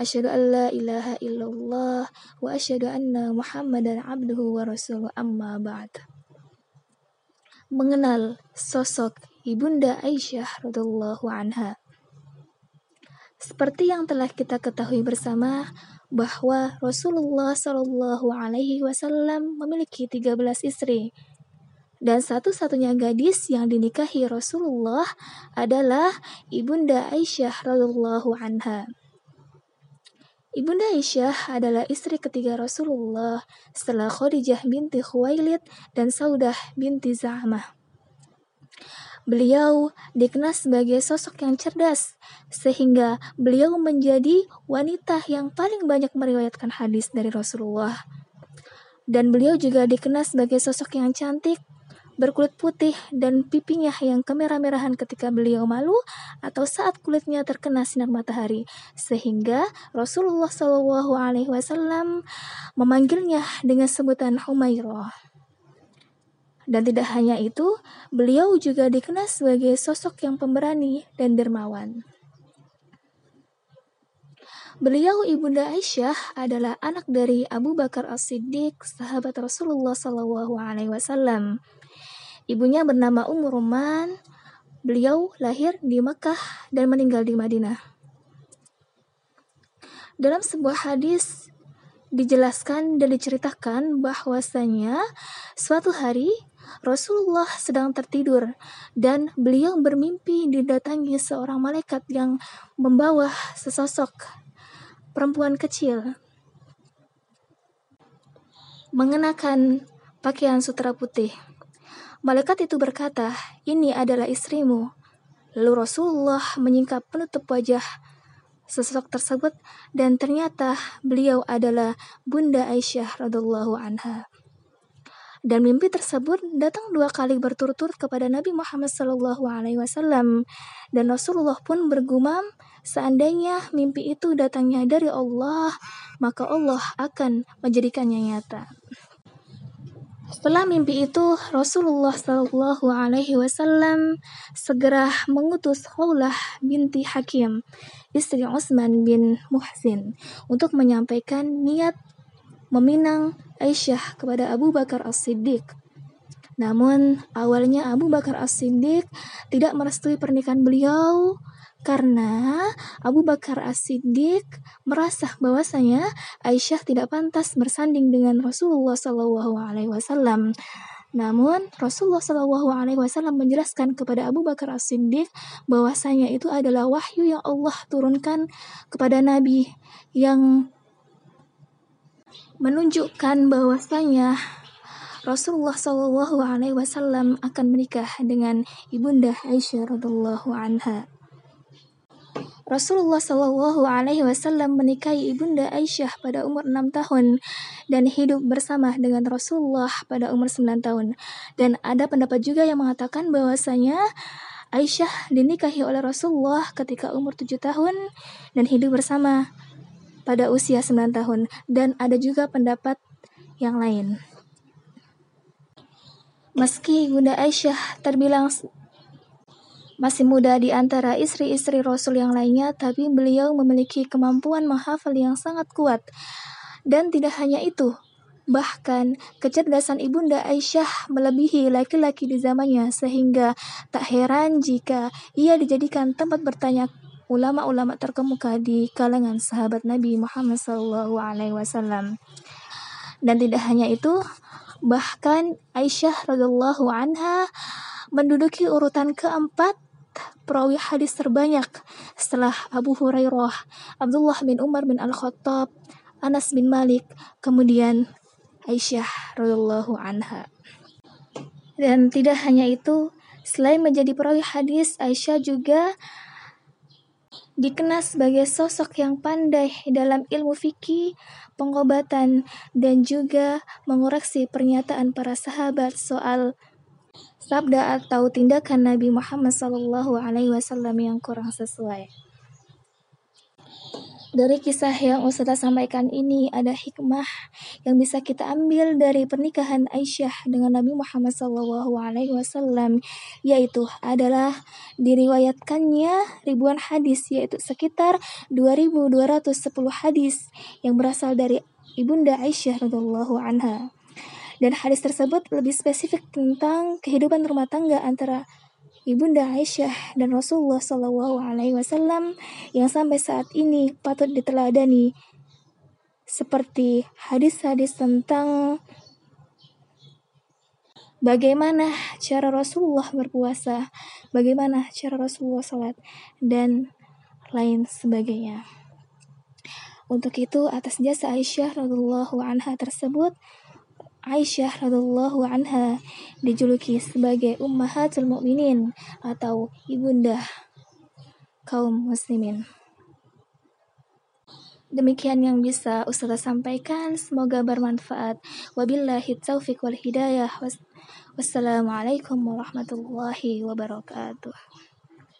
Asyhadu an la ilaha illallah wa asyhadu anna Muhammadan abduhu wa rasuluh amma ba'd. Mengenal sosok Ibunda Aisyah radhiyallahu anha. Seperti yang telah kita ketahui bersama bahwa Rasulullah Shallallahu alaihi wasallam memiliki 13 istri. Dan satu-satunya gadis yang dinikahi Rasulullah adalah Ibunda Aisyah radhiyallahu anha. Ibunda Aisyah adalah istri ketiga Rasulullah setelah Khadijah binti Khuwailid dan Saudah binti Za'mah. Beliau dikenal sebagai sosok yang cerdas, sehingga beliau menjadi wanita yang paling banyak meriwayatkan hadis dari Rasulullah. Dan beliau juga dikenal sebagai sosok yang cantik, berkulit putih dan pipinya yang kemerah-merahan ketika beliau malu atau saat kulitnya terkena sinar matahari sehingga Rasulullah Shallallahu alaihi wasallam memanggilnya dengan sebutan Humairah. Dan tidak hanya itu, beliau juga dikenal sebagai sosok yang pemberani dan dermawan. Beliau Ibunda Aisyah adalah anak dari Abu Bakar As-Siddiq, sahabat Rasulullah wasallam. Ibunya bernama Ummu Ruman. Beliau lahir di Mekah dan meninggal di Madinah. Dalam sebuah hadis dijelaskan dan diceritakan bahwasanya suatu hari Rasulullah sedang tertidur dan beliau bermimpi didatangi seorang malaikat yang membawa sesosok perempuan kecil mengenakan pakaian sutra putih. Malaikat itu berkata, ini adalah istrimu. Lalu Rasulullah menyingkap penutup wajah sosok tersebut dan ternyata beliau adalah Bunda Aisyah radhiallahu anha. Dan mimpi tersebut datang dua kali berturut-turut kepada Nabi Muhammad Shallallahu Alaihi Wasallam dan Rasulullah pun bergumam seandainya mimpi itu datangnya dari Allah maka Allah akan menjadikannya nyata. Setelah mimpi itu, Rasulullah Shallallahu Alaihi Wasallam segera mengutus Khawlah binti Hakim, istri Utsman bin Muhsin, untuk menyampaikan niat meminang Aisyah kepada Abu Bakar As-Siddiq. Namun, awalnya Abu Bakar As-Siddiq tidak merestui pernikahan beliau karena Abu Bakar As-Siddiq merasa bahwasanya Aisyah tidak pantas bersanding dengan Rasulullah Shallallahu alaihi wasallam. Namun Rasulullah Shallallahu alaihi wasallam menjelaskan kepada Abu Bakar As-Siddiq bahwasanya itu adalah wahyu yang Allah turunkan kepada nabi yang menunjukkan bahwasanya Rasulullah Shallallahu alaihi wasallam akan menikah dengan ibunda Aisyah radhiallahu anha. Rasulullah Shallallahu Alaihi Wasallam menikahi ibunda Aisyah pada umur 6 tahun dan hidup bersama dengan Rasulullah pada umur 9 tahun. Dan ada pendapat juga yang mengatakan bahwasanya Aisyah dinikahi oleh Rasulullah ketika umur 7 tahun dan hidup bersama pada usia 9 tahun. Dan ada juga pendapat yang lain. Meski Bunda Aisyah terbilang masih muda di antara istri-istri Rasul yang lainnya, tapi beliau memiliki kemampuan menghafal yang sangat kuat. Dan tidak hanya itu, bahkan kecerdasan Ibunda Aisyah melebihi laki-laki di zamannya sehingga tak heran jika ia dijadikan tempat bertanya ulama-ulama terkemuka di kalangan sahabat Nabi Muhammad SAW. Dan tidak hanya itu, bahkan Aisyah radhiallahu anha menduduki urutan keempat perawi hadis terbanyak setelah Abu Hurairah, Abdullah bin Umar bin Al-Khattab, Anas bin Malik, kemudian Aisyah radhiallahu anha. Dan tidak hanya itu, selain menjadi perawi hadis, Aisyah juga dikenal sebagai sosok yang pandai dalam ilmu fikih, pengobatan, dan juga mengoreksi pernyataan para sahabat soal sabda atau tindakan Nabi Muhammad SAW yang kurang sesuai. Dari kisah yang Ustazah sampaikan ini ada hikmah yang bisa kita ambil dari pernikahan Aisyah dengan Nabi Muhammad SAW yaitu adalah diriwayatkannya ribuan hadis yaitu sekitar 2210 hadis yang berasal dari Ibunda Aisyah radhiallahu anha. Dan hadis tersebut lebih spesifik tentang kehidupan rumah tangga antara Ibunda Aisyah dan Rasulullah Shallallahu Alaihi Wasallam yang sampai saat ini patut diteladani seperti hadis-hadis tentang bagaimana cara Rasulullah berpuasa, bagaimana cara Rasulullah salat dan lain sebagainya. Untuk itu atas jasa Aisyah radhiallahu anha tersebut Aisyah radhiallahu anha dijuluki sebagai ummahatul mukminin atau ibunda kaum muslimin. Demikian yang bisa Ustazah sampaikan, semoga bermanfaat. Wabillahi taufiq wal hidayah. Wassalamualaikum warahmatullahi wabarakatuh.